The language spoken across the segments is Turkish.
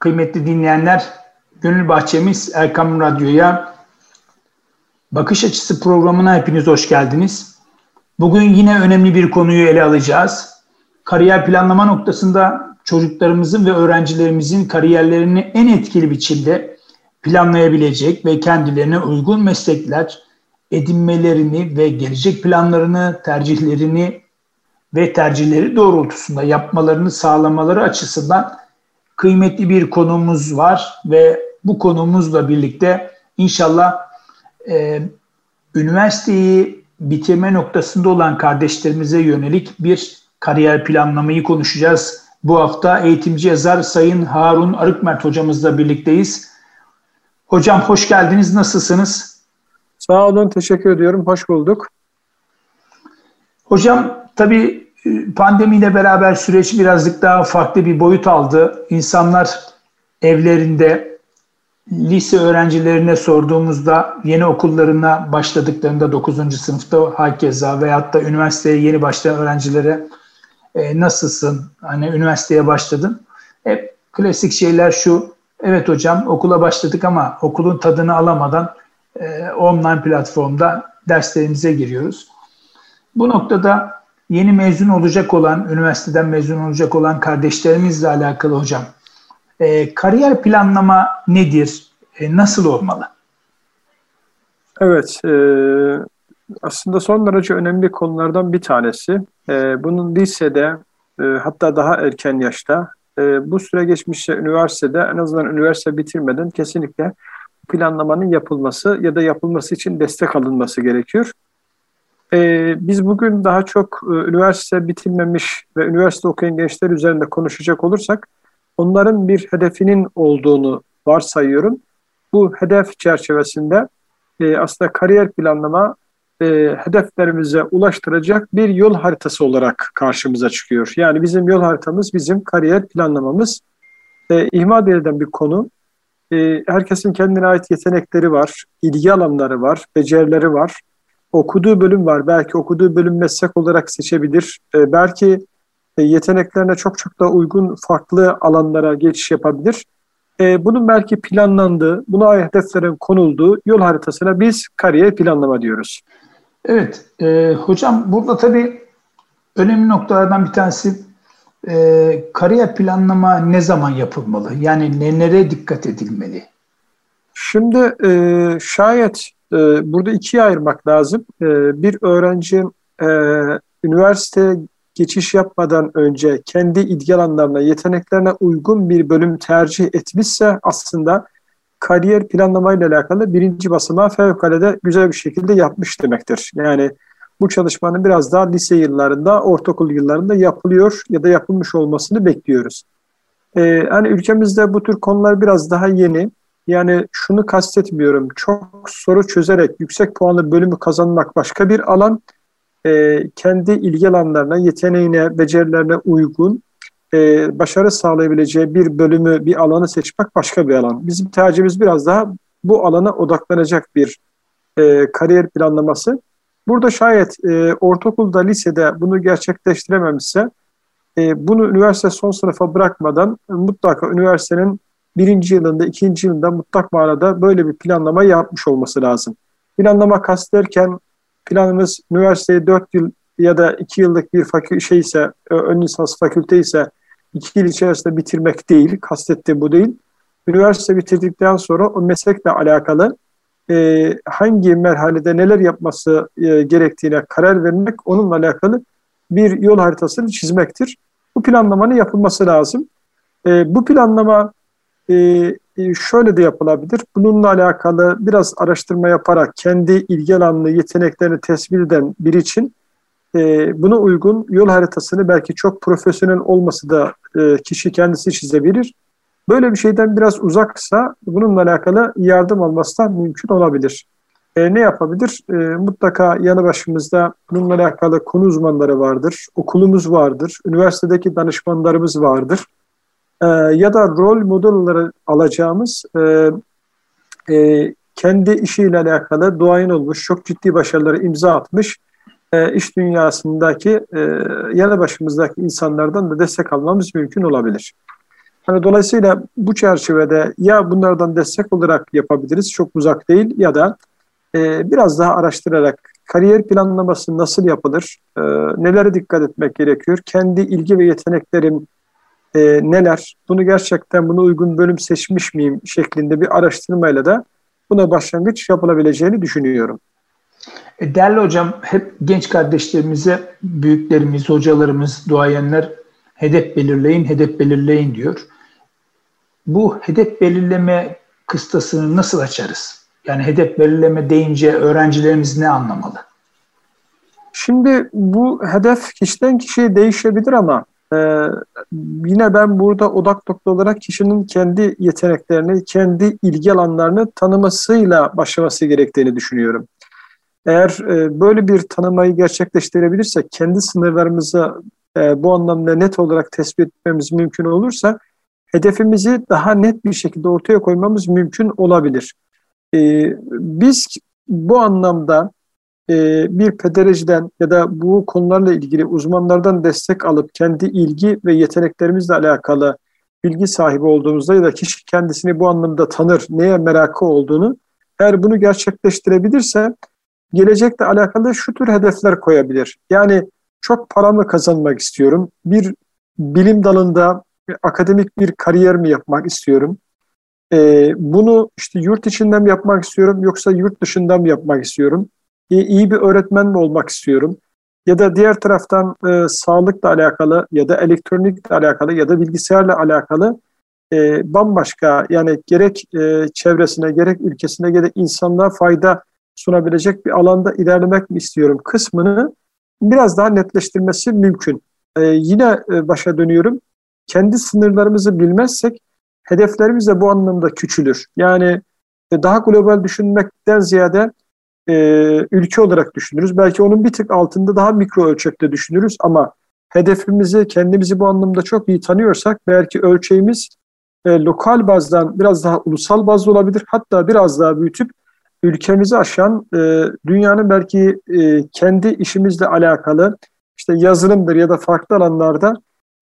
Kıymetli dinleyenler, Gönül Bahçemiz Erkam Radyo'ya Bakış Açısı programına hepiniz hoş geldiniz. Bugün yine önemli bir konuyu ele alacağız. Kariyer planlama noktasında çocuklarımızın ve öğrencilerimizin kariyerlerini en etkili biçimde planlayabilecek ve kendilerine uygun meslekler edinmelerini ve gelecek planlarını, tercihlerini ve tercihleri doğrultusunda yapmalarını sağlamaları açısından kıymetli bir konumuz var ve bu konumuzla birlikte inşallah e, üniversiteyi bitirme noktasında olan kardeşlerimize yönelik bir kariyer planlamayı konuşacağız. Bu hafta eğitimci yazar Sayın Harun Arıkmert hocamızla birlikteyiz. Hocam hoş geldiniz. Nasılsınız? Sağ olun. Teşekkür ediyorum. Hoş bulduk. Hocam tabii pandemiyle beraber süreç birazcık daha farklı bir boyut aldı. İnsanlar evlerinde lise öğrencilerine sorduğumuzda yeni okullarına başladıklarında 9. sınıfta hakeza veyahut da üniversiteye yeni başlayan öğrencilere e, nasılsın? Hani üniversiteye başladın. Hep klasik şeyler şu. Evet hocam okula başladık ama okulun tadını alamadan e, online platformda derslerimize giriyoruz. Bu noktada yeni mezun olacak olan, üniversiteden mezun olacak olan kardeşlerimizle alakalı hocam. E, kariyer planlama nedir? E, nasıl olmalı? Evet, e, aslında son derece önemli konulardan bir tanesi. E, bunun lisede e, hatta daha erken yaşta e, bu süre geçmişse üniversitede en azından üniversite bitirmeden kesinlikle planlamanın yapılması ya da yapılması için destek alınması gerekiyor. Ee, biz bugün daha çok e, üniversite bitirmemiş ve üniversite okuyan gençler üzerinde konuşacak olursak onların bir hedefinin olduğunu varsayıyorum. Bu hedef çerçevesinde e, aslında kariyer planlama e, hedeflerimize ulaştıracak bir yol haritası olarak karşımıza çıkıyor. Yani bizim yol haritamız, bizim kariyer planlamamız e, ihmal edilen bir konu. E, herkesin kendine ait yetenekleri var, ilgi alanları var, becerileri var okuduğu bölüm var. Belki okuduğu bölüm meslek olarak seçebilir. E, belki e, yeteneklerine çok çok da uygun farklı alanlara geçiş yapabilir. E, bunun belki planlandığı, buna hedeflerin konulduğu yol haritasına biz kariyer planlama diyoruz. Evet, e, hocam burada tabii önemli noktalardan bir tanesi e, kariyer planlama ne zaman yapılmalı? Yani nelere dikkat edilmeli? Şimdi e, şayet burada ikiye ayırmak lazım. E, bir öğrenci e, üniversiteye geçiş yapmadan önce kendi ilgi alanlarına, yeteneklerine uygun bir bölüm tercih etmişse aslında kariyer planlamayla alakalı birinci basamağı fevkalade güzel bir şekilde yapmış demektir. Yani bu çalışmanın biraz daha lise yıllarında, ortaokul yıllarında yapılıyor ya da yapılmış olmasını bekliyoruz. Ee, hani ülkemizde bu tür konular biraz daha yeni. Yani şunu kastetmiyorum. Çok soru çözerek yüksek puanlı bölümü kazanmak başka bir alan. E, kendi ilgi alanlarına, yeteneğine, becerilerine uygun e, başarı sağlayabileceği bir bölümü, bir alanı seçmek başka bir alan. Bizim tercihimiz biraz daha bu alana odaklanacak bir e, kariyer planlaması. Burada şayet e, ortaokulda, lisede bunu gerçekleştirememişse e, bunu üniversite son sınıfa bırakmadan mutlaka üniversitenin birinci yılında, ikinci yılında mutlak manada böyle bir planlama yapmış olması lazım. Planlama kastederken planımız üniversiteyi dört yıl ya da iki yıllık bir fakü şey ise, ön lisans fakülte ise iki yıl içerisinde bitirmek değil, kastettiğim bu değil. Üniversite bitirdikten sonra o meslekle alakalı e, hangi merhalede neler yapması e, gerektiğine karar vermek, onunla alakalı bir yol haritasını çizmektir. Bu planlamanın yapılması lazım. E, bu planlama şöyle de yapılabilir. Bununla alakalı biraz araştırma yaparak kendi ilgi alanını, yeteneklerini tespit eden biri için e, buna uygun yol haritasını belki çok profesyonel olması da e, kişi kendisi çizebilir. Böyle bir şeyden biraz uzaksa bununla alakalı yardım alması da mümkün olabilir. E, ne yapabilir? E, mutlaka yanı başımızda bununla alakalı konu uzmanları vardır, okulumuz vardır, üniversitedeki danışmanlarımız vardır e, ya da rol model olarak alacağımız e, e, kendi işiyle alakalı duayen olmuş, çok ciddi başarıları imza atmış e, iş dünyasındaki e, yanı başımızdaki insanlardan da destek almamız mümkün olabilir. Hani dolayısıyla bu çerçevede ya bunlardan destek olarak yapabiliriz, çok uzak değil ya da e, biraz daha araştırarak kariyer planlaması nasıl yapılır, e, nelere dikkat etmek gerekiyor, kendi ilgi ve yeteneklerim e, neler, bunu gerçekten buna uygun bölüm seçmiş miyim şeklinde bir araştırmayla da buna başlangıç yapılabileceğini düşünüyorum. E, değerli hocam, hep genç kardeşlerimize büyüklerimiz, hocalarımız, duayenler hedef belirleyin, hedef belirleyin diyor. Bu hedef belirleme kıstasını nasıl açarız? Yani hedef belirleme deyince öğrencilerimiz ne anlamalı? Şimdi bu hedef kişiden kişiye değişebilir ama e, yine ben burada odak nokta olarak kişinin kendi yeteneklerini, kendi ilgi alanlarını tanımasıyla başlaması gerektiğini düşünüyorum. Eğer e, böyle bir tanımayı gerçekleştirebilirsek, kendi sınırlarımızı e, bu anlamda net olarak tespit etmemiz mümkün olursa, hedefimizi daha net bir şekilde ortaya koymamız mümkün olabilir. E, biz bu anlamda bir pedereciden ya da bu konularla ilgili uzmanlardan destek alıp kendi ilgi ve yeteneklerimizle alakalı bilgi sahibi olduğumuzda ya da kişi kendisini bu anlamda tanır, neye merakı olduğunu eğer bunu gerçekleştirebilirse gelecekle alakalı şu tür hedefler koyabilir. Yani çok para mı kazanmak istiyorum? Bir bilim dalında akademik bir kariyer mi yapmak istiyorum? Ee, bunu işte yurt içinden mi yapmak istiyorum yoksa yurt dışından mı yapmak istiyorum? İyi, bir öğretmen mi olmak istiyorum? Ya da diğer taraftan e, sağlıkla alakalı ya da elektronikle alakalı ya da bilgisayarla alakalı e, bambaşka yani gerek e, çevresine gerek ülkesine gerek insanlığa fayda sunabilecek bir alanda ilerlemek mi istiyorum kısmını biraz daha netleştirmesi mümkün. Ee, yine e, başa dönüyorum. Kendi sınırlarımızı bilmezsek hedeflerimiz de bu anlamda küçülür. Yani e, daha global düşünmekten ziyade e, ülke olarak düşünürüz. Belki onun bir tık altında daha mikro ölçekte düşünürüz ama hedefimizi, kendimizi bu anlamda çok iyi tanıyorsak belki ölçeğimiz e, lokal bazdan biraz daha ulusal bazda olabilir. Hatta biraz daha büyütüp ülkemizi aşan e, dünyanın belki e, kendi işimizle alakalı işte yazılımdır ya da farklı alanlarda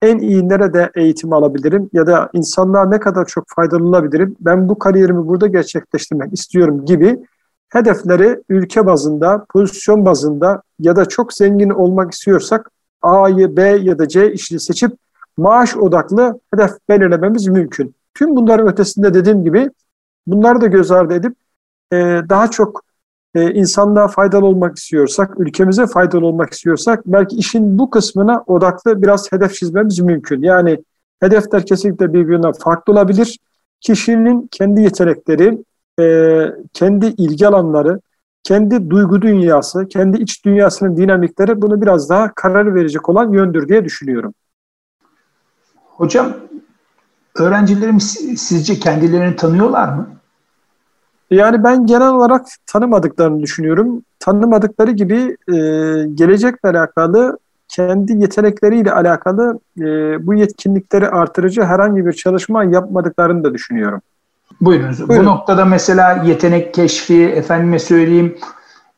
en iyi nerede eğitim alabilirim ya da insanlığa ne kadar çok faydalı olabilirim, ben bu kariyerimi burada gerçekleştirmek istiyorum gibi hedefleri ülke bazında, pozisyon bazında ya da çok zengin olmak istiyorsak A'yı, B ya da C işini seçip maaş odaklı hedef belirlememiz mümkün. Tüm bunların ötesinde dediğim gibi bunları da göz ardı edip e, daha çok e, insanlığa faydalı olmak istiyorsak, ülkemize faydalı olmak istiyorsak belki işin bu kısmına odaklı biraz hedef çizmemiz mümkün. Yani hedefler kesinlikle birbirinden farklı olabilir. Kişinin kendi yetenekleri, e, kendi ilgi alanları, kendi duygu dünyası, kendi iç dünyasının dinamikleri bunu biraz daha karar verecek olan yöndür diye düşünüyorum. Hocam, öğrencilerimiz sizce kendilerini tanıyorlar mı? Yani ben genel olarak tanımadıklarını düşünüyorum. Tanımadıkları gibi e, gelecekle alakalı, kendi yetenekleriyle alakalı e, bu yetkinlikleri artırıcı herhangi bir çalışma yapmadıklarını da düşünüyorum. Buyurunuz. Buyurun. Bu noktada mesela yetenek keşfi, efendime söyleyeyim,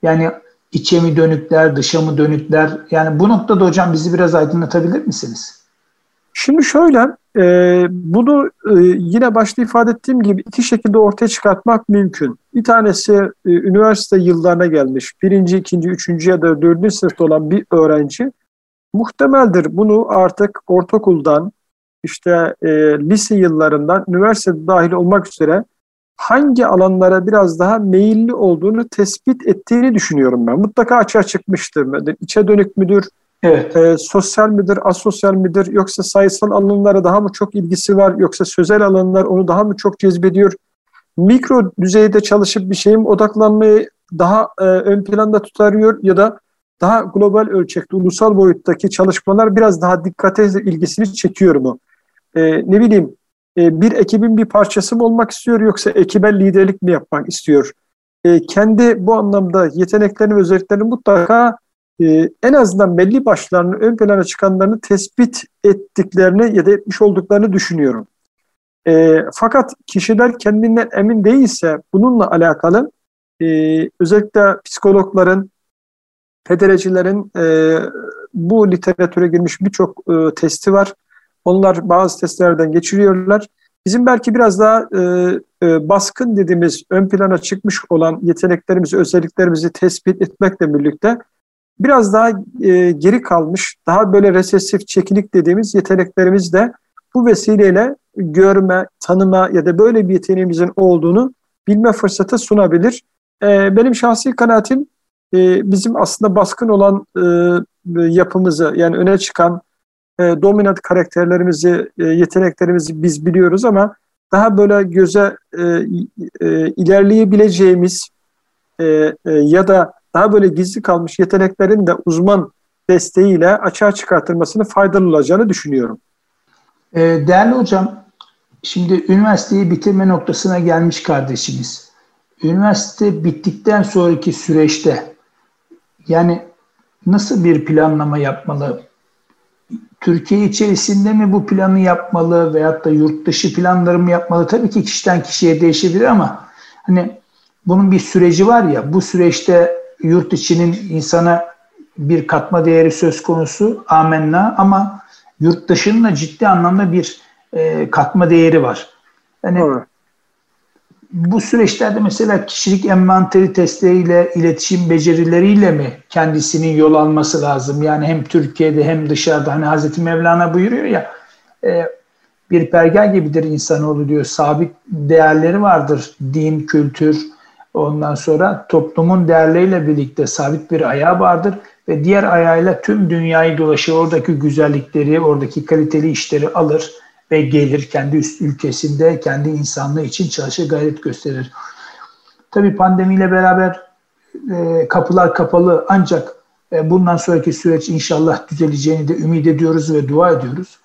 yani içe mi dönükler, dışa mı dönükler? Yani bu noktada hocam bizi biraz aydınlatabilir misiniz? Şimdi şöyle, e, bunu e, yine başta ifade ettiğim gibi iki şekilde ortaya çıkartmak mümkün. Bir tanesi e, üniversite yıllarına gelmiş, birinci, ikinci, üçüncü ya da dördüncü sınıfta olan bir öğrenci muhtemeldir bunu artık ortaokuldan, işte e, lise yıllarından, üniversite dahil olmak üzere hangi alanlara biraz daha meyilli olduğunu tespit ettiğini düşünüyorum ben. Mutlaka açığa çıkmıştır. İçe dönük müdür, Evet. E, sosyal midir, asosyal midir yoksa sayısal alanlara daha mı çok ilgisi var yoksa sözel alanlar onu daha mı çok cezbediyor? Mikro düzeyde çalışıp bir şeyin odaklanmayı daha e, ön planda tutarıyor ya da daha global ölçekte, ulusal boyuttaki çalışmalar biraz daha dikkate ilgisini çekiyor mu? E, ne bileyim, e, bir ekibin bir parçası mı olmak istiyor yoksa ekibe liderlik mi yapmak istiyor? E, kendi bu anlamda yeteneklerini ve özelliklerini mutlaka e, en azından belli başlarını ön plana çıkanlarını tespit ettiklerini ya da etmiş olduklarını düşünüyorum. E, fakat kişiler kendinden emin değilse bununla alakalı e, özellikle psikologların, federecilerin e, bu literatüre girmiş birçok e, testi var. Onlar bazı testlerden geçiriyorlar. Bizim belki biraz daha e, e, baskın dediğimiz ön plana çıkmış olan yeteneklerimizi, özelliklerimizi tespit etmekle birlikte biraz daha e, geri kalmış, daha böyle resesif, çekinik dediğimiz yeteneklerimiz de bu vesileyle görme, tanıma ya da böyle bir yeteneğimizin olduğunu bilme fırsatı sunabilir. E, benim şahsi kanaatim e, bizim aslında baskın olan e, yapımızı yani öne çıkan e, dominant karakterlerimizi, e, yeteneklerimizi biz biliyoruz ama daha böyle göze e, e, ilerleyebileceğimiz e, e, ya da daha böyle gizli kalmış yeteneklerin de uzman desteğiyle açığa çıkartılmasını faydalı olacağını düşünüyorum. E, değerli hocam, şimdi üniversiteyi bitirme noktasına gelmiş kardeşimiz. Üniversite bittikten sonraki süreçte yani nasıl bir planlama yapmalı? Türkiye içerisinde mi bu planı yapmalı veyahut da yurt dışı planları mı yapmalı? Tabii ki kişiden kişiye değişebilir ama hani bunun bir süreci var ya bu süreçte yurt içinin insana bir katma değeri söz konusu amenna ama yurt dışının da ciddi anlamda bir e, katma değeri var. Yani evet bu süreçlerde mesela kişilik envanteri testleriyle, iletişim becerileriyle mi kendisinin yol alması lazım? Yani hem Türkiye'de hem dışarıda hani Hazreti Mevlana buyuruyor ya e, bir pergel gibidir insanoğlu diyor. Sabit değerleri vardır. Din, kültür, ondan sonra toplumun değerleriyle birlikte sabit bir ayağı vardır ve diğer ayağıyla tüm dünyayı dolaşır. Oradaki güzellikleri, oradaki kaliteli işleri alır ve gelir kendi üst ülkesinde kendi insanlığı için çalışır gayret gösterir. Tabii pandemiyle beraber e, kapılar kapalı ancak e, bundan sonraki süreç inşallah düzeleceğini de ümit ediyoruz ve dua ediyoruz.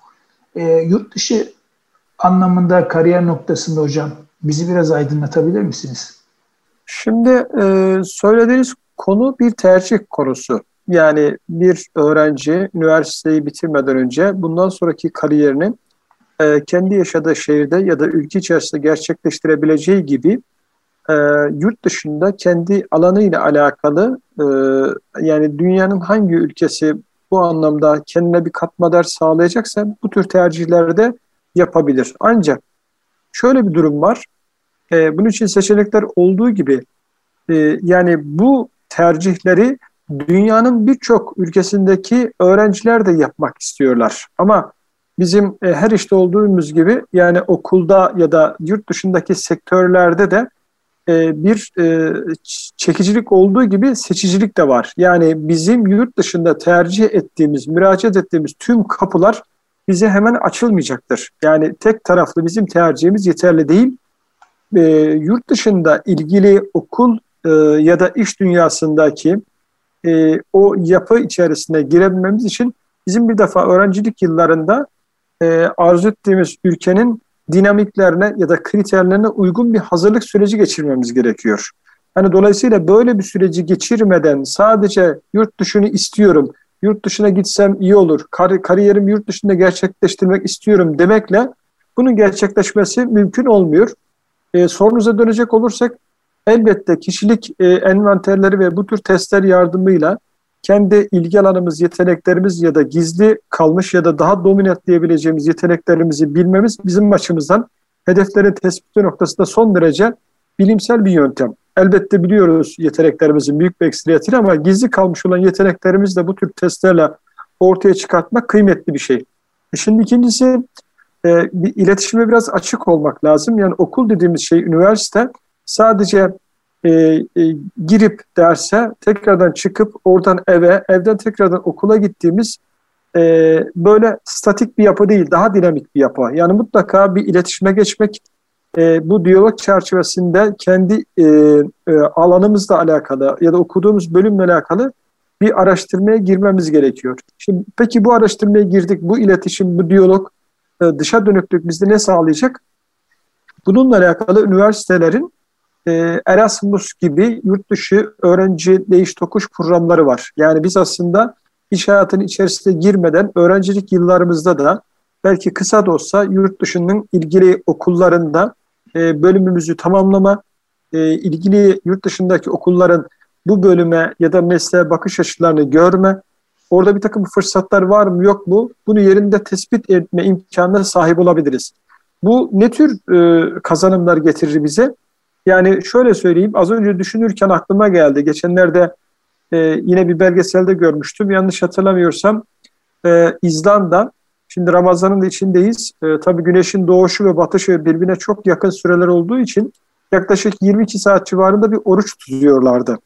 E, yurt dışı anlamında kariyer noktasında hocam bizi biraz aydınlatabilir misiniz? Şimdi e, söylediğiniz konu bir tercih konusu. Yani bir öğrenci üniversiteyi bitirmeden önce bundan sonraki kariyerini e, kendi yaşadığı şehirde ya da ülke içerisinde gerçekleştirebileceği gibi e, yurt dışında kendi alanıyla alakalı e, yani dünyanın hangi ülkesi bu anlamda kendine bir katma ders sağlayacaksa bu tür tercihlerde yapabilir. Ancak şöyle bir durum var. E, bunun için seçenekler olduğu gibi e, yani bu tercihleri dünyanın birçok ülkesindeki öğrenciler de yapmak istiyorlar. Ama bizim e, her işte olduğumuz gibi yani okulda ya da yurt dışındaki sektörlerde de e, bir e, çekicilik olduğu gibi seçicilik de var. Yani bizim yurt dışında tercih ettiğimiz, müracaat ettiğimiz tüm kapılar bize hemen açılmayacaktır. Yani tek taraflı bizim tercihimiz yeterli değil. E, yurt dışında ilgili okul e, ya da iş dünyasındaki e, o yapı içerisine girebilmemiz için bizim bir defa öğrencilik yıllarında e, arzu ettiğimiz ülkenin dinamiklerine ya da kriterlerine uygun bir hazırlık süreci geçirmemiz gerekiyor. Hani dolayısıyla böyle bir süreci geçirmeden sadece yurt dışını istiyorum, yurt dışına gitsem iyi olur, kar kariyerimi yurt dışında gerçekleştirmek istiyorum demekle bunun gerçekleşmesi mümkün olmuyor. E, sorunuza dönecek olursak elbette kişilik e, envanterleri ve bu tür testler yardımıyla kendi ilgi alanımız, yeteneklerimiz ya da gizli kalmış ya da daha dominant diyebileceğimiz yeteneklerimizi bilmemiz bizim açımızdan hedeflerin tespiti noktasında son derece bilimsel bir yöntem. Elbette biliyoruz yeteneklerimizin büyük bir ekstriyatını ama gizli kalmış olan yeteneklerimizi de bu tür testlerle ortaya çıkartmak kıymetli bir şey. E şimdi ikincisi e, bir iletişime biraz açık olmak lazım. Yani okul dediğimiz şey üniversite sadece e, e, girip derse tekrardan çıkıp oradan eve, evden tekrardan okula gittiğimiz e, böyle statik bir yapı değil, daha dinamik bir yapı. Yani mutlaka bir iletişime geçmek, e, bu diyalog çerçevesinde kendi e, e, alanımızla alakalı ya da okuduğumuz bölümle alakalı bir araştırmaya girmemiz gerekiyor. Şimdi peki bu araştırmaya girdik, bu iletişim, bu diyalog e, dışa dönüklük bizde ne sağlayacak? Bununla alakalı üniversitelerin e, Erasmus gibi yurt dışı öğrenci değiş tokuş programları var. Yani biz aslında iş hayatının içerisine girmeden öğrencilik yıllarımızda da belki kısa da olsa yurt dışının ilgili okullarında e, bölümümüzü tamamlama, e, ilgili yurt dışındaki okulların bu bölüme ya da mesleğe bakış açılarını görme, orada bir takım fırsatlar var mı yok mu bunu yerinde tespit etme imkanına sahip olabiliriz. Bu ne tür e, kazanımlar getirir bize? Yani şöyle söyleyeyim az önce düşünürken aklıma geldi. Geçenlerde e, yine bir belgeselde görmüştüm. Yanlış hatırlamıyorsam e, İzlanda Şimdi Ramazan'ın da içindeyiz. E, tabii güneşin doğuşu ve batışı birbirine çok yakın süreler olduğu için yaklaşık 22 saat civarında bir oruç tutuyorlardı.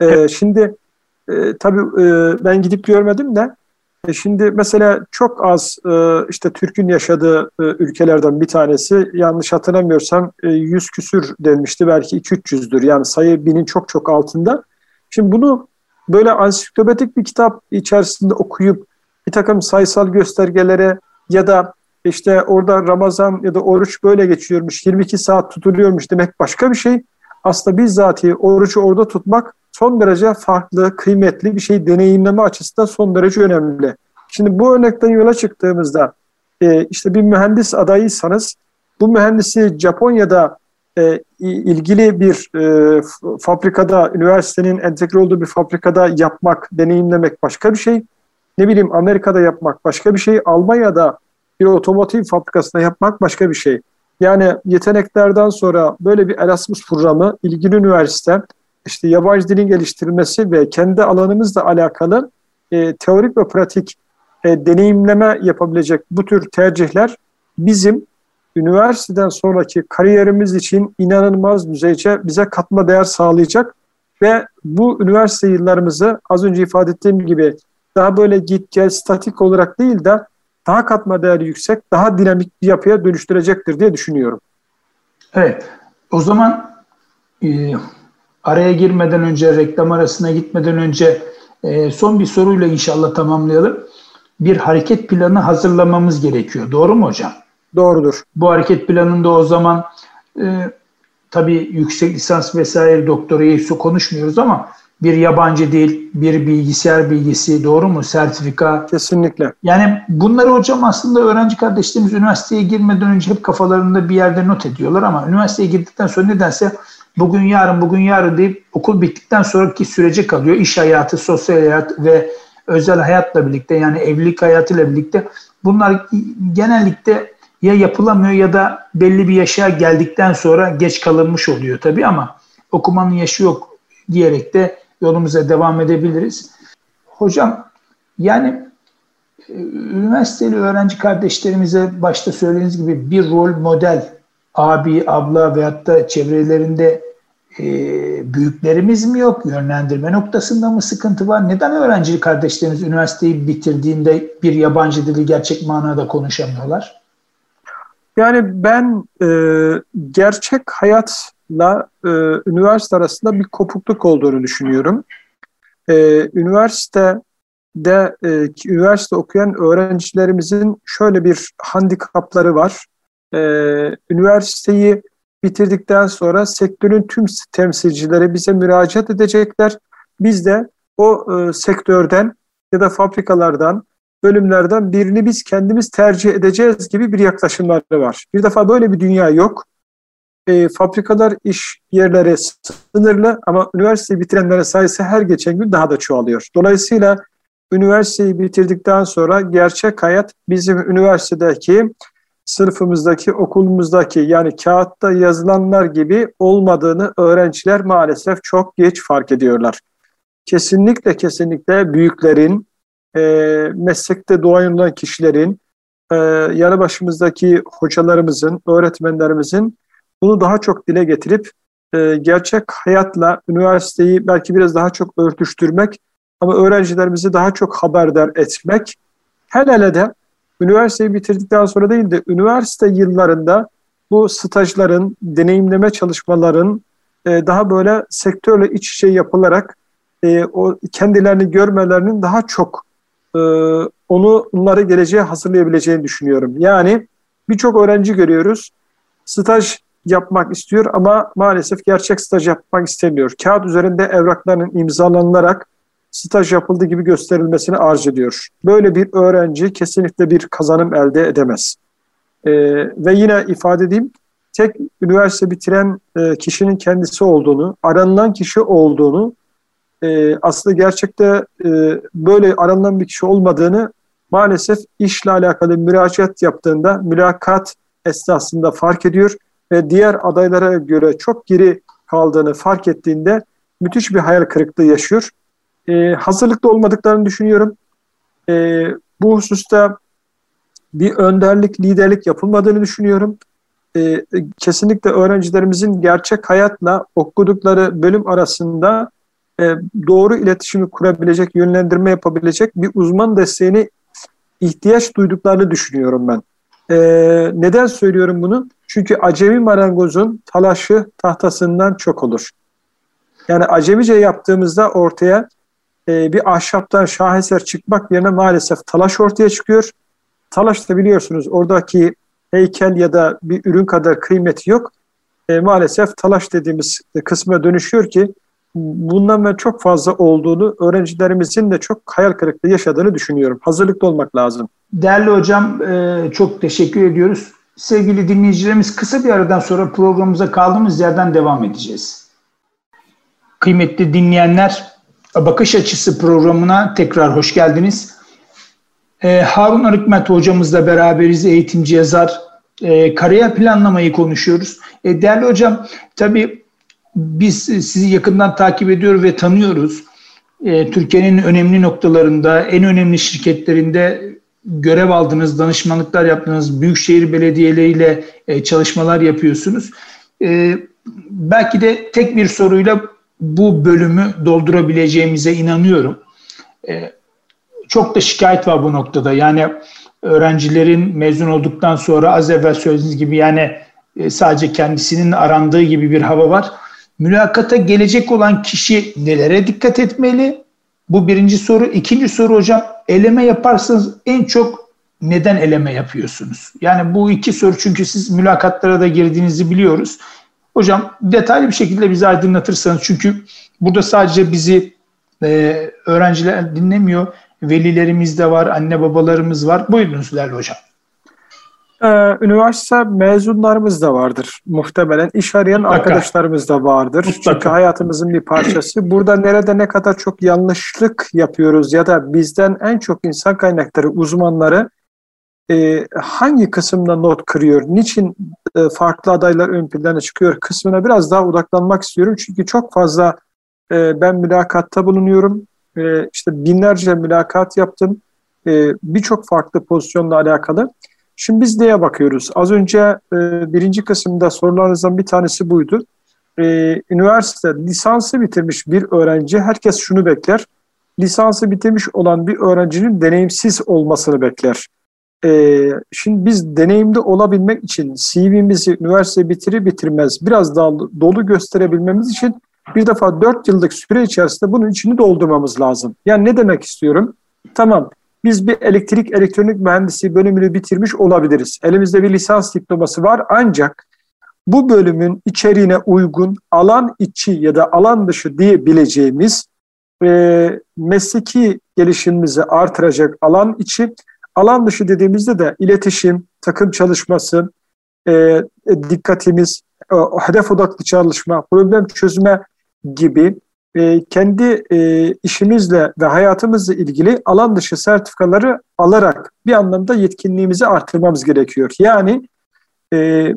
E, evet. Şimdi e, tabii e, ben gidip görmedim de şimdi mesela çok az e, işte Türk'ün yaşadığı e, ülkelerden bir tanesi yanlış hatırlamıyorsam e, 100 küsür denmişti belki 2-300'dür yani sayı binin çok çok altında. Şimdi bunu böyle ansiklopedik bir kitap içerisinde okuyup bir takım sayısal göstergelere ya da işte orada Ramazan ya da oruç böyle geçiyormuş, 22 saat tutuluyormuş demek başka bir şey. Aslında bizzati orucu orada tutmak son derece farklı, kıymetli bir şey deneyimleme açısından son derece önemli. Şimdi bu örnekten yola çıktığımızda e, işte bir mühendis adayıysanız bu mühendisi Japonya'da e, ilgili bir e, fabrikada, üniversitenin entegre olduğu bir fabrikada yapmak, deneyimlemek başka bir şey ne bileyim Amerika'da yapmak başka bir şey, Almanya'da bir otomotiv fabrikasında yapmak başka bir şey. Yani yeteneklerden sonra böyle bir Erasmus programı ilgili üniversite işte yabancı dilin geliştirilmesi ve kendi alanımızla alakalı e, teorik ve pratik e, deneyimleme yapabilecek bu tür tercihler bizim üniversiteden sonraki kariyerimiz için inanılmaz düzeyce bize katma değer sağlayacak ve bu üniversite yıllarımızı az önce ifade ettiğim gibi daha böyle git gel statik olarak değil de daha katma değeri yüksek, daha dinamik bir yapıya dönüştürecektir diye düşünüyorum. Evet. O zaman e, araya girmeden önce, reklam arasına gitmeden önce e, son bir soruyla inşallah tamamlayalım. Bir hareket planı hazırlamamız gerekiyor. Doğru mu hocam? Doğrudur. Bu hareket planında o zaman e, tabii yüksek lisans vesaire doktorayı konuşmuyoruz ama bir yabancı dil, bir bilgisayar bilgisi doğru mu? Sertifika. Kesinlikle. Yani bunları hocam aslında öğrenci kardeşlerimiz üniversiteye girmeden önce hep kafalarında bir yerde not ediyorlar ama üniversiteye girdikten sonra nedense bugün yarın bugün yarın deyip okul bittikten sonraki sürece kalıyor. İş hayatı, sosyal hayat ve özel hayatla birlikte yani evlilik hayatıyla birlikte bunlar genellikle ya yapılamıyor ya da belli bir yaşa geldikten sonra geç kalınmış oluyor tabii ama okumanın yaşı yok diyerek de yolumuza devam edebiliriz. Hocam yani e, üniversiteli öğrenci kardeşlerimize başta söylediğiniz gibi bir rol model abi, abla veyahut da çevrelerinde e, büyüklerimiz mi yok? Yönlendirme noktasında mı sıkıntı var? Neden öğrenci kardeşlerimiz üniversiteyi bitirdiğinde bir yabancı dili gerçek manada konuşamıyorlar? Yani ben e, gerçek hayatla e, üniversite arasında bir kopukluk olduğunu düşünüyorum. E, üniversitede e, üniversite okuyan öğrencilerimizin şöyle bir handikapları var. E, üniversiteyi bitirdikten sonra sektörün tüm temsilcileri bize müracaat edecekler. Biz de o e, sektörden ya da fabrikalardan bölümlerden birini biz kendimiz tercih edeceğiz gibi bir yaklaşımları var. Bir defa böyle bir dünya yok. E, fabrikalar, iş yerleri sınırlı ama üniversiteyi bitirenlerin sayısı her geçen gün daha da çoğalıyor. Dolayısıyla üniversiteyi bitirdikten sonra gerçek hayat bizim üniversitedeki sınıfımızdaki, okulumuzdaki yani kağıtta yazılanlar gibi olmadığını öğrenciler maalesef çok geç fark ediyorlar. Kesinlikle kesinlikle büyüklerin, e, meslekte doğan olan kişilerin, e, yanı başımızdaki hocalarımızın, öğretmenlerimizin bunu daha çok dile getirip e, gerçek hayatla üniversiteyi belki biraz daha çok örtüştürmek ama öğrencilerimizi daha çok haberdar etmek, hele hele de üniversiteyi bitirdikten sonra değil de üniversite yıllarında bu stajların, deneyimleme çalışmaların e, daha böyle sektörle iç içe yapılarak e, o kendilerini görmelerinin daha çok e, onu onları geleceğe hazırlayabileceğini düşünüyorum. Yani birçok öğrenci görüyoruz. Staj yapmak istiyor ama maalesef gerçek staj yapmak istemiyor. Kağıt üzerinde evraklarının imzalanılarak staj yapıldığı gibi gösterilmesini arz ediyor. Böyle bir öğrenci kesinlikle bir kazanım elde edemez. Ee, ve yine ifade edeyim, tek üniversite bitiren e, kişinin kendisi olduğunu, aranılan kişi olduğunu e, aslında gerçekte e, böyle aranılan bir kişi olmadığını maalesef işle alakalı müracaat yaptığında mülakat esnasında fark ediyor ve diğer adaylara göre çok geri kaldığını fark ettiğinde müthiş bir hayal kırıklığı yaşıyor. E, hazırlıklı olmadıklarını düşünüyorum. E, bu hususta bir önderlik, liderlik yapılmadığını düşünüyorum. E, kesinlikle öğrencilerimizin gerçek hayatla okudukları bölüm arasında e, doğru iletişimi kurabilecek, yönlendirme yapabilecek bir uzman desteğini ihtiyaç duyduklarını düşünüyorum ben. E, neden söylüyorum bunu? Çünkü acemi marangozun talaşı tahtasından çok olur. Yani acemice yaptığımızda ortaya e, bir ahşaptan şaheser çıkmak yerine maalesef talaş ortaya çıkıyor. Talaş da biliyorsunuz oradaki heykel ya da bir ürün kadar kıymeti yok. E, maalesef talaş dediğimiz kısma dönüşüyor ki bundan ben çok fazla olduğunu, öğrencilerimizin de çok hayal kırıklığı yaşadığını düşünüyorum. Hazırlıklı olmak lazım. Değerli hocam e, çok teşekkür ediyoruz. Sevgili dinleyicilerimiz kısa bir aradan sonra programımıza kaldığımız yerden devam edeceğiz. Kıymetli dinleyenler, Bakış Açısı programına tekrar hoş geldiniz. E, Harun Arıkmet hocamızla beraberiz, eğitimci yazar. E, kariyer planlamayı konuşuyoruz. E, değerli hocam, tabii biz sizi yakından takip ediyor ve tanıyoruz. Türkiye'nin önemli noktalarında, en önemli şirketlerinde görev aldınız, danışmanlıklar yaptınız, büyükşehir belediyeleriyle e, çalışmalar yapıyorsunuz. Belki de tek bir soruyla bu bölümü doldurabileceğimize inanıyorum. E, çok da şikayet var bu noktada. Yani öğrencilerin mezun olduktan sonra az evvel söylediğiniz gibi yani e, sadece kendisinin arandığı gibi bir hava var. Mülakata gelecek olan kişi nelere dikkat etmeli? Bu birinci soru. İkinci soru hocam eleme yaparsanız en çok neden eleme yapıyorsunuz? Yani bu iki soru çünkü siz mülakatlara da girdiğinizi biliyoruz. Hocam detaylı bir şekilde bizi aydınlatırsanız çünkü burada sadece bizi e, öğrenciler dinlemiyor. Velilerimiz de var, anne babalarımız var. Buyurunuz değerli hocam. Ee, üniversite mezunlarımız da vardır muhtemelen. İş arayan Mutlaka. arkadaşlarımız da vardır. Mutlaka. Çünkü hayatımızın bir parçası. Burada nerede ne kadar çok yanlışlık yapıyoruz ya da bizden en çok insan kaynakları uzmanları e, hangi kısımda not kırıyor, niçin e, farklı adaylar ön plana çıkıyor kısmına biraz daha odaklanmak istiyorum. Çünkü çok fazla e, ben mülakatta bulunuyorum. E, işte binlerce mülakat yaptım. E, Birçok farklı pozisyonla alakalı. Şimdi biz neye bakıyoruz? Az önce e, birinci kısımda sorularınızdan bir tanesi buydu. E, üniversite lisansı bitirmiş bir öğrenci, herkes şunu bekler. Lisansı bitirmiş olan bir öğrencinin deneyimsiz olmasını bekler. E, şimdi biz deneyimli olabilmek için CV'mizi üniversite bitirir bitirmez biraz daha dolu gösterebilmemiz için bir defa 4 yıllık süre içerisinde bunun içini doldurmamız lazım. Yani ne demek istiyorum? Tamam biz bir elektrik elektronik mühendisi bölümünü bitirmiş olabiliriz. Elimizde bir lisans diploması var ancak bu bölümün içeriğine uygun alan içi ya da alan dışı diyebileceğimiz e, mesleki gelişimimizi artıracak alan içi, alan dışı dediğimizde de iletişim, takım çalışması, e, dikkatimiz, e, hedef odaklı çalışma, problem çözme gibi e, kendi e, işimizle ve hayatımızla ilgili alan dışı sertifikaları alarak bir anlamda yetkinliğimizi artırmamız gerekiyor. Yani e,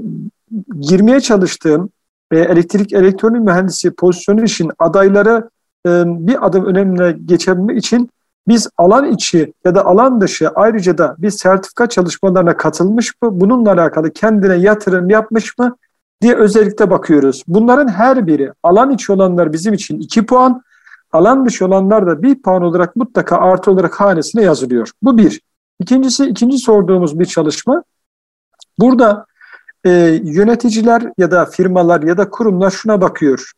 girmeye çalıştığım e, elektrik elektronik mühendisi pozisyonu için adayları e, bir adım önemine geçebilmek için biz alan içi ya da alan dışı ayrıca da bir sertifika çalışmalarına katılmış mı? Bununla alakalı kendine yatırım yapmış mı? diye özellikle bakıyoruz. Bunların her biri alan içi olanlar bizim için 2 puan, alan dışı olanlar da 1 puan olarak mutlaka artı olarak hanesine yazılıyor. Bu bir. İkincisi, ikinci sorduğumuz bir çalışma. Burada e, yöneticiler ya da firmalar ya da kurumlar şuna bakıyor.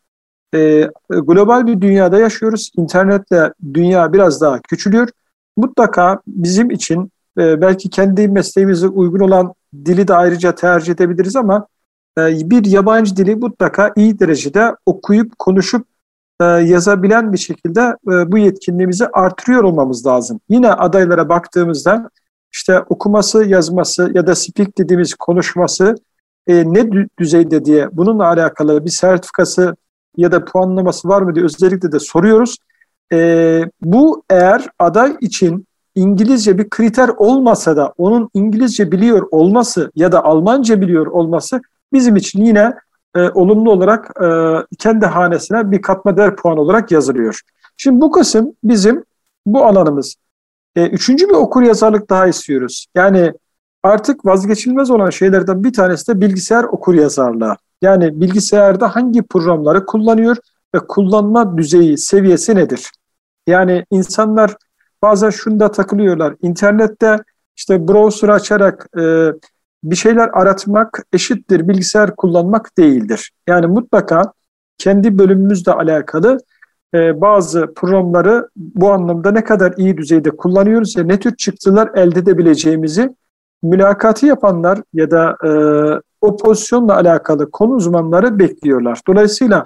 E, global bir dünyada yaşıyoruz. İnternetle dünya biraz daha küçülüyor. Mutlaka bizim için e, belki kendi mesleğimize uygun olan dili de ayrıca tercih edebiliriz ama ee, bir yabancı dili mutlaka iyi derecede okuyup konuşup e, yazabilen bir şekilde e, bu yetkinliğimizi artırıyor olmamız lazım. Yine adaylara baktığımızda işte okuması, yazması ya da speak dediğimiz konuşması e, ne düzeyde diye bununla alakalı bir sertifikası ya da puanlaması var mı diye özellikle de soruyoruz. e, bu eğer aday için İngilizce bir kriter olmasa da onun İngilizce biliyor olması ya da Almanca biliyor olması bizim için yine e, olumlu olarak e, kendi hanesine bir katma değer puan olarak yazılıyor. Şimdi bu kısım bizim bu alanımız. E, üçüncü bir okur yazarlık daha istiyoruz. Yani artık vazgeçilmez olan şeylerden bir tanesi de bilgisayar okur yazarlığı. Yani bilgisayarda hangi programları kullanıyor ve kullanma düzeyi, seviyesi nedir? Yani insanlar bazen şunda takılıyorlar. İnternette işte browser açarak e, bir şeyler aratmak eşittir bilgisayar kullanmak değildir. Yani mutlaka kendi bölümümüzle alakalı e, bazı programları bu anlamda ne kadar iyi düzeyde kullanıyoruz ve ne tür çıktılar elde edebileceğimizi mülakatı yapanlar ya da e, o pozisyonla alakalı konu uzmanları bekliyorlar. Dolayısıyla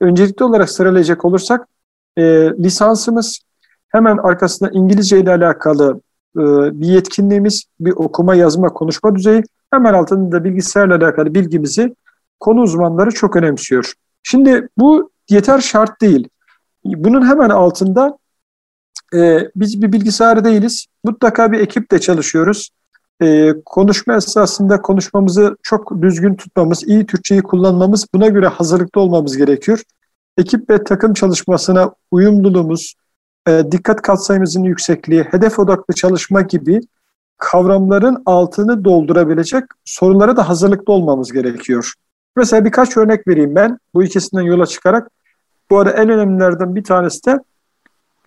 öncelikli olarak sıralayacak olursak e, lisansımız hemen arkasında İngilizce ile alakalı e, bir yetkinliğimiz, bir okuma, yazma, konuşma düzeyi hemen altında da bilgisayarla alakalı bilgimizi konu uzmanları çok önemsiyor. Şimdi bu yeter şart değil. Bunun hemen altında e, biz bir bilgisayar değiliz. Mutlaka bir ekiple çalışıyoruz. E, konuşma esasında konuşmamızı çok düzgün tutmamız, iyi Türkçeyi kullanmamız, buna göre hazırlıklı olmamız gerekiyor. Ekip ve takım çalışmasına uyumluluğumuz, e, dikkat katsayımızın yüksekliği, hedef odaklı çalışma gibi kavramların altını doldurabilecek sorulara da hazırlıklı olmamız gerekiyor. Mesela birkaç örnek vereyim ben bu ikisinden yola çıkarak. Bu arada en önemlilerden bir tanesi de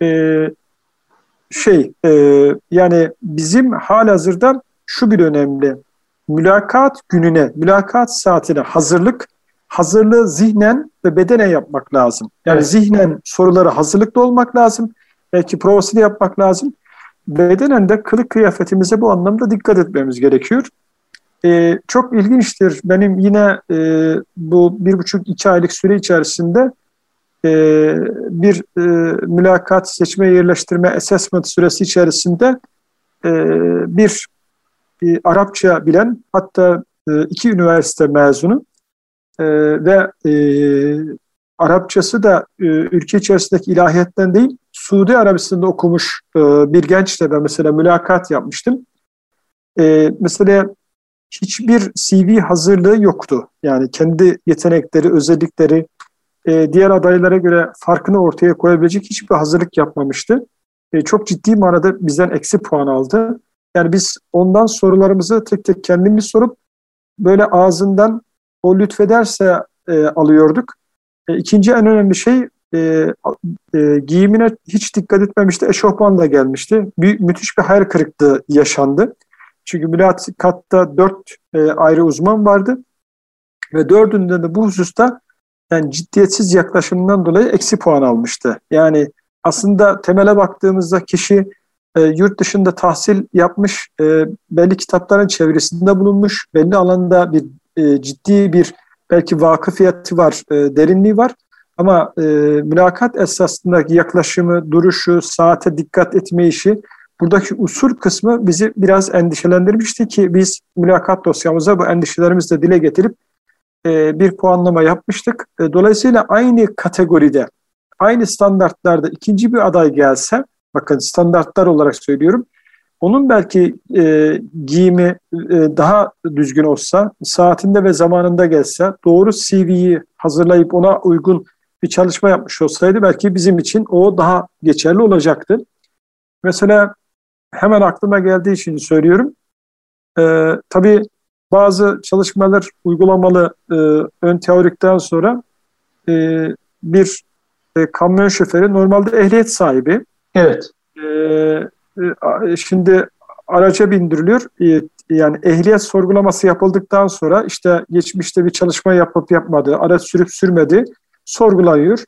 e, şey e, yani bizim halihazırda şu bir önemli. Mülakat gününe, mülakat saatine hazırlık, hazırlığı zihnen ve bedenen yapmak lazım. Yani evet. zihnen soruları hazırlıklı olmak lazım. Belki provasını yapmak lazım. Bedenen de kılık kıyafetimize bu anlamda dikkat etmemiz gerekiyor. Ee, çok ilginçtir. Benim yine e, bu bir buçuk iki aylık süre içerisinde e, bir e, mülakat, seçme, yerleştirme, assessment süresi içerisinde e, bir e, Arapça bilen hatta e, iki üniversite mezunu e, ve e, Arapçası da ülke içerisindeki ilahiyetten değil, Suudi Arabistan'da okumuş bir gençle ben mesela mülakat yapmıştım. Mesela hiçbir CV hazırlığı yoktu. Yani kendi yetenekleri, özellikleri, diğer adaylara göre farkını ortaya koyabilecek hiçbir hazırlık yapmamıştı. Çok ciddi manada bizden eksi puan aldı. Yani biz ondan sorularımızı tek tek kendimiz sorup böyle ağzından o lütfederse e, alıyorduk. E, ikinci en önemli şey e, e, giyimine hiç dikkat etmemişti. Eşofmanla gelmişti. Bir, müthiş bir hayal kırıklığı yaşandı. Çünkü mülakatta dört e, ayrı uzman vardı. Ve dördünden de bu hususta yani ciddiyetsiz yaklaşımından dolayı eksi puan almıştı. Yani aslında temele baktığımızda kişi e, yurt dışında tahsil yapmış, e, belli kitapların çevresinde bulunmuş, belli alanda bir e, ciddi bir belki vakıfiyatı var, e, derinliği var. Ama e, mülakat esasındaki yaklaşımı, duruşu, saate dikkat etme işi, buradaki usul kısmı bizi biraz endişelendirmişti ki biz mülakat dosyamıza bu endişelerimizi de dile getirip e, bir puanlama yapmıştık. E, dolayısıyla aynı kategoride, aynı standartlarda ikinci bir aday gelse, bakın standartlar olarak söylüyorum, onun belki e, giyimi e, daha düzgün olsa, saatinde ve zamanında gelse, doğru CV'yi hazırlayıp ona uygun bir çalışma yapmış olsaydı belki bizim için o daha geçerli olacaktı. Mesela hemen aklıma geldiği için söylüyorum. E, tabii bazı çalışmalar uygulamalı e, ön teorikten sonra e, bir e, kamyon şoförü normalde ehliyet sahibi. Evet. E, e, şimdi araca bindiriliyor. E, yani ehliyet sorgulaması yapıldıktan sonra işte geçmişte bir çalışma yapıp yapmadı, araç sürüp sürmedi sorgulanıyor.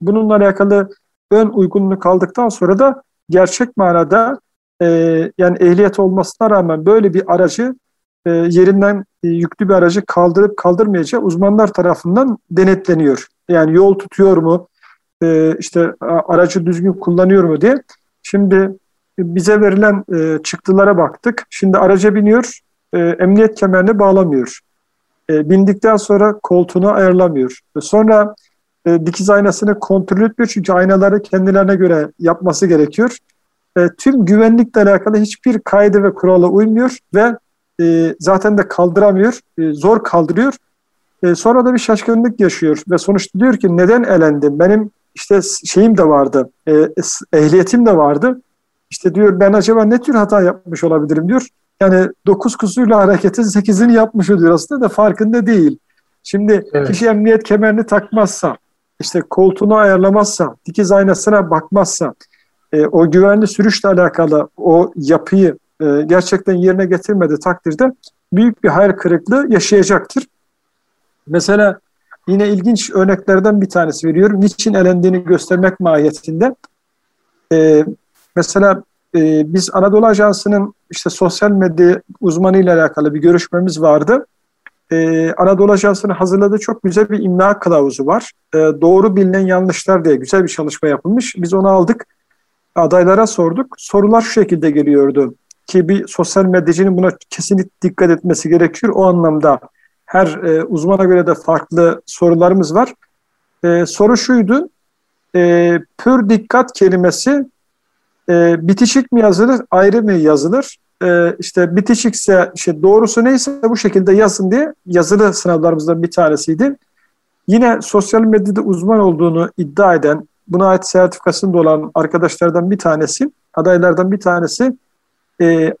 Bununla alakalı ön uygunluk aldıktan sonra da gerçek manada e, yani ehliyet olmasına rağmen böyle bir aracı e, yerinden e, yüklü bir aracı kaldırıp kaldırmayacağı uzmanlar tarafından denetleniyor. Yani yol tutuyor mu, e, işte aracı düzgün kullanıyor mu diye. Şimdi bize verilen e, çıktılara baktık. Şimdi araca biniyor, e, emniyet kemerini bağlamıyor. E, bindikten sonra koltuğunu ayarlamıyor. Sonra e, dikiz aynasını kontrol etmiyor çünkü aynaları kendilerine göre yapması gerekiyor. E, tüm güvenlikle alakalı hiçbir kaydı ve kurala uymuyor ve e, zaten de kaldıramıyor, e, zor kaldırıyor. E, sonra da bir şaşkınlık yaşıyor ve sonuçta diyor ki neden elendim? Benim işte şeyim de vardı, e, ehliyetim de vardı. İşte diyor ben acaba ne tür hata yapmış olabilirim diyor. Yani dokuz kusurla hareketin sekizini yapmış oluyor aslında da farkında değil. Şimdi evet. kişi emniyet kemerini takmazsa, işte koltuğunu ayarlamazsa, dikiz aynasına bakmazsa, e, o güvenli sürüşle alakalı o yapıyı e, gerçekten yerine getirmedi takdirde büyük bir hayal kırıklığı yaşayacaktır. Mesela yine ilginç örneklerden bir tanesi veriyorum. Niçin elendiğini göstermek mahiyetinde. E, mesela e, biz Anadolu Ajansı'nın işte sosyal medya uzmanıyla alakalı bir görüşmemiz vardı. Ee, Anadolu Ajansı'nın hazırladığı çok güzel bir imla kılavuzu var. Ee, doğru bilinen yanlışlar diye güzel bir çalışma yapılmış. Biz onu aldık, adaylara sorduk. Sorular şu şekilde geliyordu ki bir sosyal medyacının buna kesinlikle dikkat etmesi gerekiyor. O anlamda her e, uzmana göre de farklı sorularımız var. E, soru şuydu, e, pür dikkat kelimesi e, bitişik mi yazılır, ayrı mı yazılır? E, işte bitişikse, işte doğrusu neyse bu şekilde yazın diye yazılı sınavlarımızdan bir tanesiydi. Yine sosyal medyada uzman olduğunu iddia eden, buna ait sertifikasında olan arkadaşlardan bir tanesi, adaylardan bir tanesi e,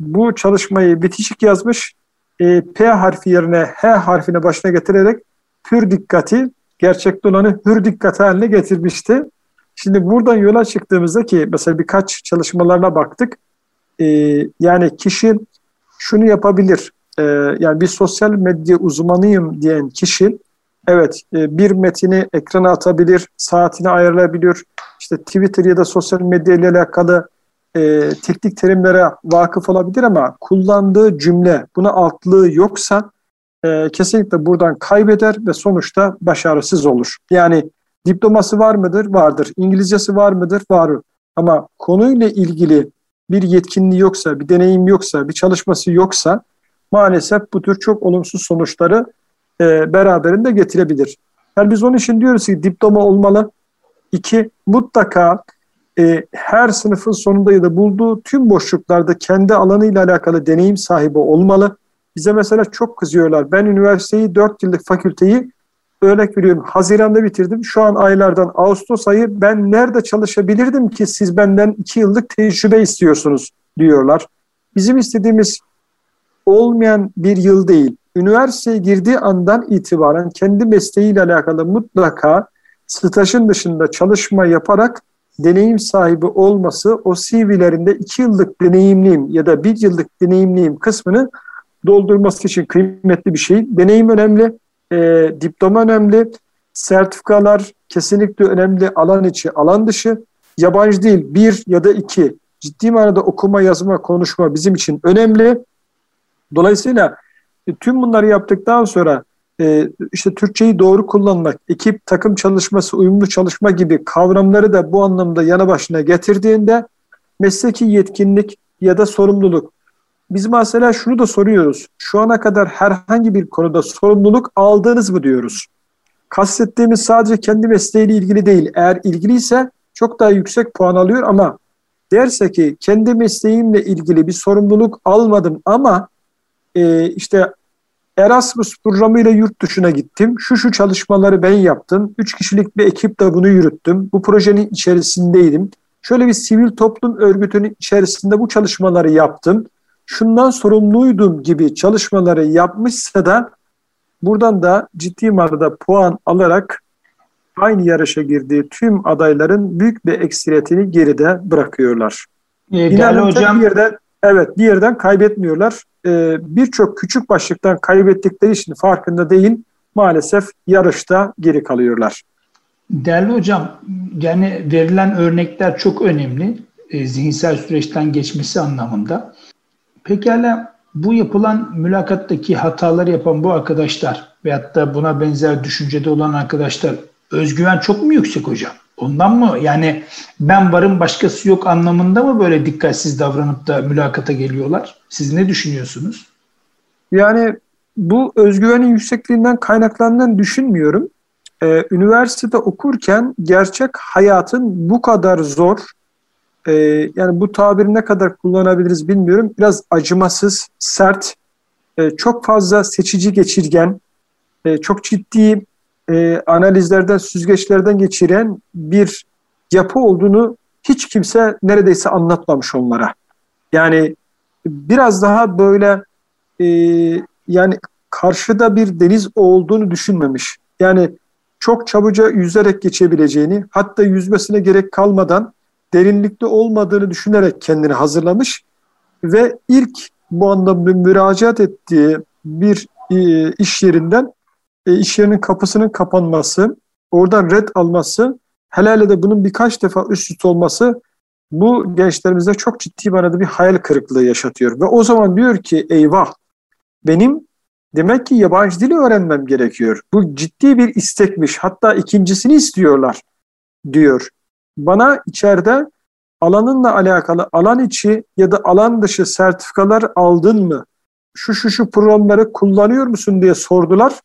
bu çalışmayı bitişik yazmış. E, P harfi yerine H harfini başına getirerek pür dikkati, gerçekte olanı hür dikkat haline getirmişti. Şimdi buradan yola çıktığımızda ki mesela birkaç çalışmalarına baktık. E, yani kişi şunu yapabilir. E, yani bir sosyal medya uzmanıyım diyen kişi evet e, bir metini ekrana atabilir, saatini ayarlayabilir. İşte Twitter ya da sosyal medya ile alakalı e, teknik terimlere vakıf olabilir ama kullandığı cümle buna altlığı yoksa e, kesinlikle buradan kaybeder ve sonuçta başarısız olur. Yani diploması var mıdır? Vardır. İngilizcesi var mıdır? Var. Ama konuyla ilgili bir yetkinliği yoksa, bir deneyim yoksa, bir çalışması yoksa maalesef bu tür çok olumsuz sonuçları e, beraberinde getirebilir. Yani biz onun için diyoruz ki diploma olmalı. İki, mutlaka e, her sınıfın sonunda ya da bulduğu tüm boşluklarda kendi alanıyla alakalı deneyim sahibi olmalı. Bize mesela çok kızıyorlar. Ben üniversiteyi 4 yıllık fakülteyi örnek veriyorum Haziran'da bitirdim. Şu an aylardan Ağustos ayı ben nerede çalışabilirdim ki siz benden 2 yıllık tecrübe istiyorsunuz diyorlar. Bizim istediğimiz olmayan bir yıl değil. Üniversiteye girdiği andan itibaren kendi mesleğiyle alakalı mutlaka stajın dışında çalışma yaparak deneyim sahibi olması o CV'lerinde iki yıllık deneyimliyim ya da bir yıllık deneyimliyim kısmını doldurması için kıymetli bir şey. Deneyim önemli, e, diploma önemli, sertifikalar kesinlikle önemli alan içi, alan dışı. Yabancı değil bir ya da iki. Ciddi manada okuma, yazma, konuşma bizim için önemli. Dolayısıyla e, tüm bunları yaptıktan sonra e, işte Türkçeyi doğru kullanmak, ekip, takım çalışması, uyumlu çalışma gibi kavramları da bu anlamda yana başına getirdiğinde mesleki yetkinlik ya da sorumluluk. Biz mesela şunu da soruyoruz. Şu ana kadar herhangi bir konuda sorumluluk aldınız mı diyoruz. Kastettiğimiz sadece kendi mesleğiyle ilgili değil. Eğer ilgiliyse çok daha yüksek puan alıyor ama derse ki kendi mesleğimle ilgili bir sorumluluk almadım ama e, işte Erasmus programıyla yurt dışına gittim. Şu şu çalışmaları ben yaptım. Üç kişilik bir ekiple bunu yürüttüm. Bu projenin içerisindeydim. Şöyle bir sivil toplum örgütünün içerisinde bu çalışmaları yaptım. Şundan sorumluydum gibi çalışmaları yapmışsa da buradan da ciddi manada puan alarak aynı yarışa girdiği tüm adayların büyük bir eksiliyetini geride bırakıyorlar. Ee, değerli hocam. Bir yerden, evet bir yerden kaybetmiyorlar e, birçok küçük başlıktan kaybettikleri için farkında değil maalesef yarışta geri kalıyorlar. Değerli hocam yani verilen örnekler çok önemli e, zihinsel süreçten geçmesi anlamında. Pekala bu yapılan mülakattaki hataları yapan bu arkadaşlar veyahut da buna benzer düşüncede olan arkadaşlar özgüven çok mu yüksek hocam? Ondan mı yani ben varım başkası yok anlamında mı böyle dikkatsiz davranıp da mülakata geliyorlar? Siz ne düşünüyorsunuz? Yani bu özgüvenin yüksekliğinden kaynaklandığını düşünmüyorum. e, üniversitede okurken gerçek hayatın bu kadar zor, e, yani bu tabiri ne kadar kullanabiliriz bilmiyorum, biraz acımasız, sert, e, çok fazla seçici geçirgen, e, çok ciddi e, analizlerden, süzgeçlerden geçiren bir yapı olduğunu hiç kimse neredeyse anlatmamış onlara. Yani biraz daha böyle e, yani karşıda bir deniz olduğunu düşünmemiş. Yani çok çabuca yüzerek geçebileceğini, hatta yüzmesine gerek kalmadan derinlikte olmadığını düşünerek kendini hazırlamış ve ilk bu anlamda müracaat ettiği bir e, iş yerinden e, iş yerinin kapısının kapanması, oradan red alması, hele de bunun birkaç defa üst üste olması bu gençlerimizde çok ciddi manada bir hayal kırıklığı yaşatıyor. Ve o zaman diyor ki eyvah benim demek ki yabancı dili öğrenmem gerekiyor. Bu ciddi bir istekmiş. Hatta ikincisini istiyorlar diyor. Bana içeride alanınla alakalı alan içi ya da alan dışı sertifikalar aldın mı? Şu şu şu programları kullanıyor musun diye sordular.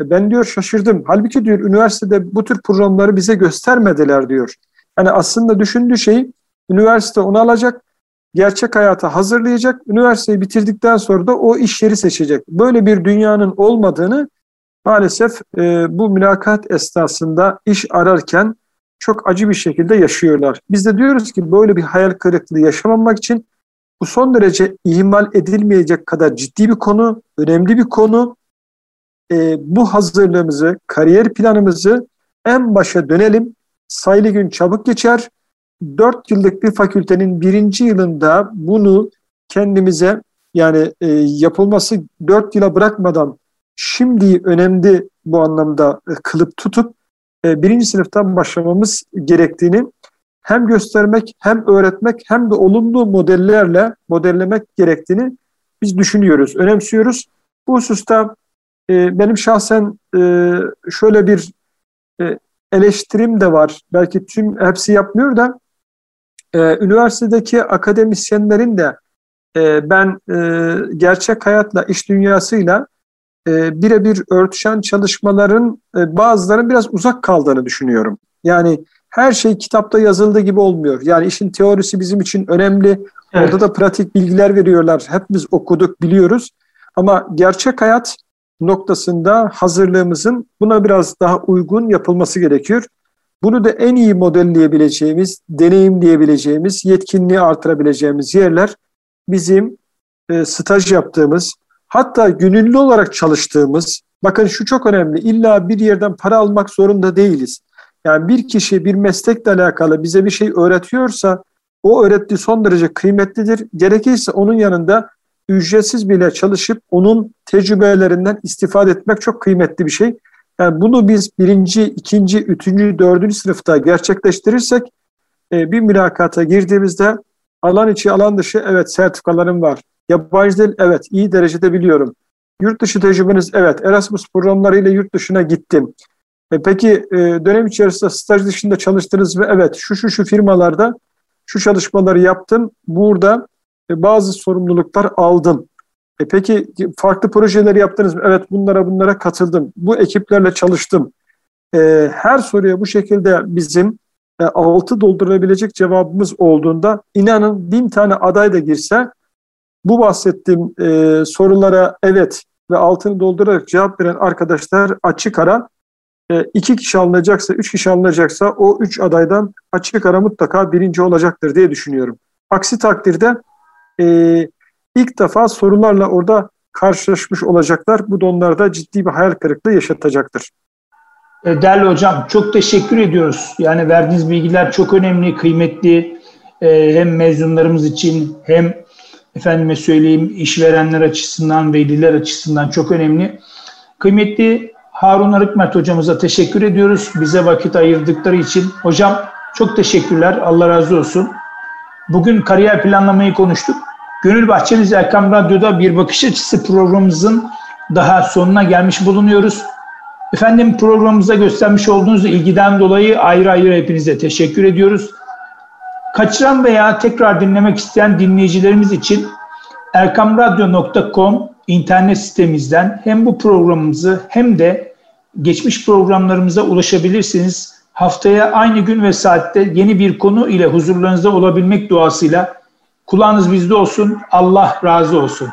E ben diyor şaşırdım. Halbuki diyor üniversitede bu tür programları bize göstermediler diyor. Yani aslında düşündüğü şey üniversite onu alacak, gerçek hayata hazırlayacak, üniversiteyi bitirdikten sonra da o iş yeri seçecek. Böyle bir dünyanın olmadığını maalesef e, bu mülakat esnasında iş ararken çok acı bir şekilde yaşıyorlar. Biz de diyoruz ki böyle bir hayal kırıklığı yaşamamak için bu son derece ihmal edilmeyecek kadar ciddi bir konu, önemli bir konu. E, bu hazırlığımızı, kariyer planımızı en başa dönelim. Sayılı gün çabuk geçer. Dört yıllık bir fakültenin birinci yılında bunu kendimize yani e, yapılması dört yıla bırakmadan şimdi önemli bu anlamda e, kılıp tutup e, birinci sınıftan başlamamız gerektiğini hem göstermek hem öğretmek hem de olumlu modellerle modellemek gerektiğini biz düşünüyoruz, önemsiyoruz. Bu hususta e, benim şahsen e, şöyle bir e, eleştirim de var. Belki tüm hepsi yapmıyor da e, üniversitedeki akademisyenlerin de e, ben e, gerçek hayatla, iş dünyasıyla e, birebir örtüşen çalışmaların e, bazılarının biraz uzak kaldığını düşünüyorum. Yani her şey kitapta yazıldığı gibi olmuyor. Yani işin teorisi bizim için önemli. Evet. Orada da pratik bilgiler veriyorlar. Hepimiz okuduk, biliyoruz. Ama gerçek hayat noktasında hazırlığımızın buna biraz daha uygun yapılması gerekiyor. Bunu da en iyi modelleyebileceğimiz, deneyimleyebileceğimiz, yetkinliği artırabileceğimiz yerler bizim e, staj yaptığımız, hatta gönüllü olarak çalıştığımız, bakın şu çok önemli, illa bir yerden para almak zorunda değiliz. Yani bir kişi bir meslekle alakalı bize bir şey öğretiyorsa, o öğrettiği son derece kıymetlidir. Gerekirse onun yanında ücretsiz bile çalışıp onun tecrübelerinden istifade etmek çok kıymetli bir şey. Yani bunu biz birinci, ikinci, üçüncü, dördüncü sınıfta gerçekleştirirsek e, bir mülakata girdiğimizde alan içi, alan dışı evet sertifikalarım var. Yabancı dil evet iyi derecede biliyorum. Yurt dışı tecrübeniz evet Erasmus programlarıyla yurt dışına gittim. E peki e, dönem içerisinde staj dışında çalıştınız ve evet şu şu şu firmalarda şu çalışmaları yaptım. Burada e, bazı sorumluluklar aldım. E peki farklı projeleri yaptınız mı? Evet bunlara bunlara katıldım. Bu ekiplerle çalıştım. E, her soruya bu şekilde bizim e, altı doldurabilecek cevabımız olduğunda inanın bin tane aday da girse bu bahsettiğim e, sorulara evet ve altını doldurarak cevap veren arkadaşlar açık ara e, iki kişi alınacaksa, üç kişi alınacaksa o üç adaydan açık ara mutlaka birinci olacaktır diye düşünüyorum. Aksi takdirde e, ilk defa sorularla orada karşılaşmış olacaklar. Bu da onlarda ciddi bir hayal kırıklığı yaşatacaktır. E, değerli hocam çok teşekkür ediyoruz. Yani verdiğiniz bilgiler çok önemli, kıymetli. E, hem mezunlarımız için hem efendime söyleyeyim işverenler açısından, veliler açısından çok önemli. Kıymetli Harun Arıkmet hocamıza teşekkür ediyoruz. Bize vakit ayırdıkları için. Hocam çok teşekkürler. Allah razı olsun. Bugün kariyer planlamayı konuştuk. Gönül Bahçemiz Erkam Radyo'da bir bakış açısı programımızın daha sonuna gelmiş bulunuyoruz. Efendim programımıza göstermiş olduğunuz ilgiden dolayı ayrı ayrı hepinize teşekkür ediyoruz. Kaçıran veya tekrar dinlemek isteyen dinleyicilerimiz için erkamradyo.com internet sitemizden hem bu programımızı hem de geçmiş programlarımıza ulaşabilirsiniz. Haftaya aynı gün ve saatte yeni bir konu ile huzurlarınızda olabilmek duasıyla kulağınız bizde olsun. Allah razı olsun.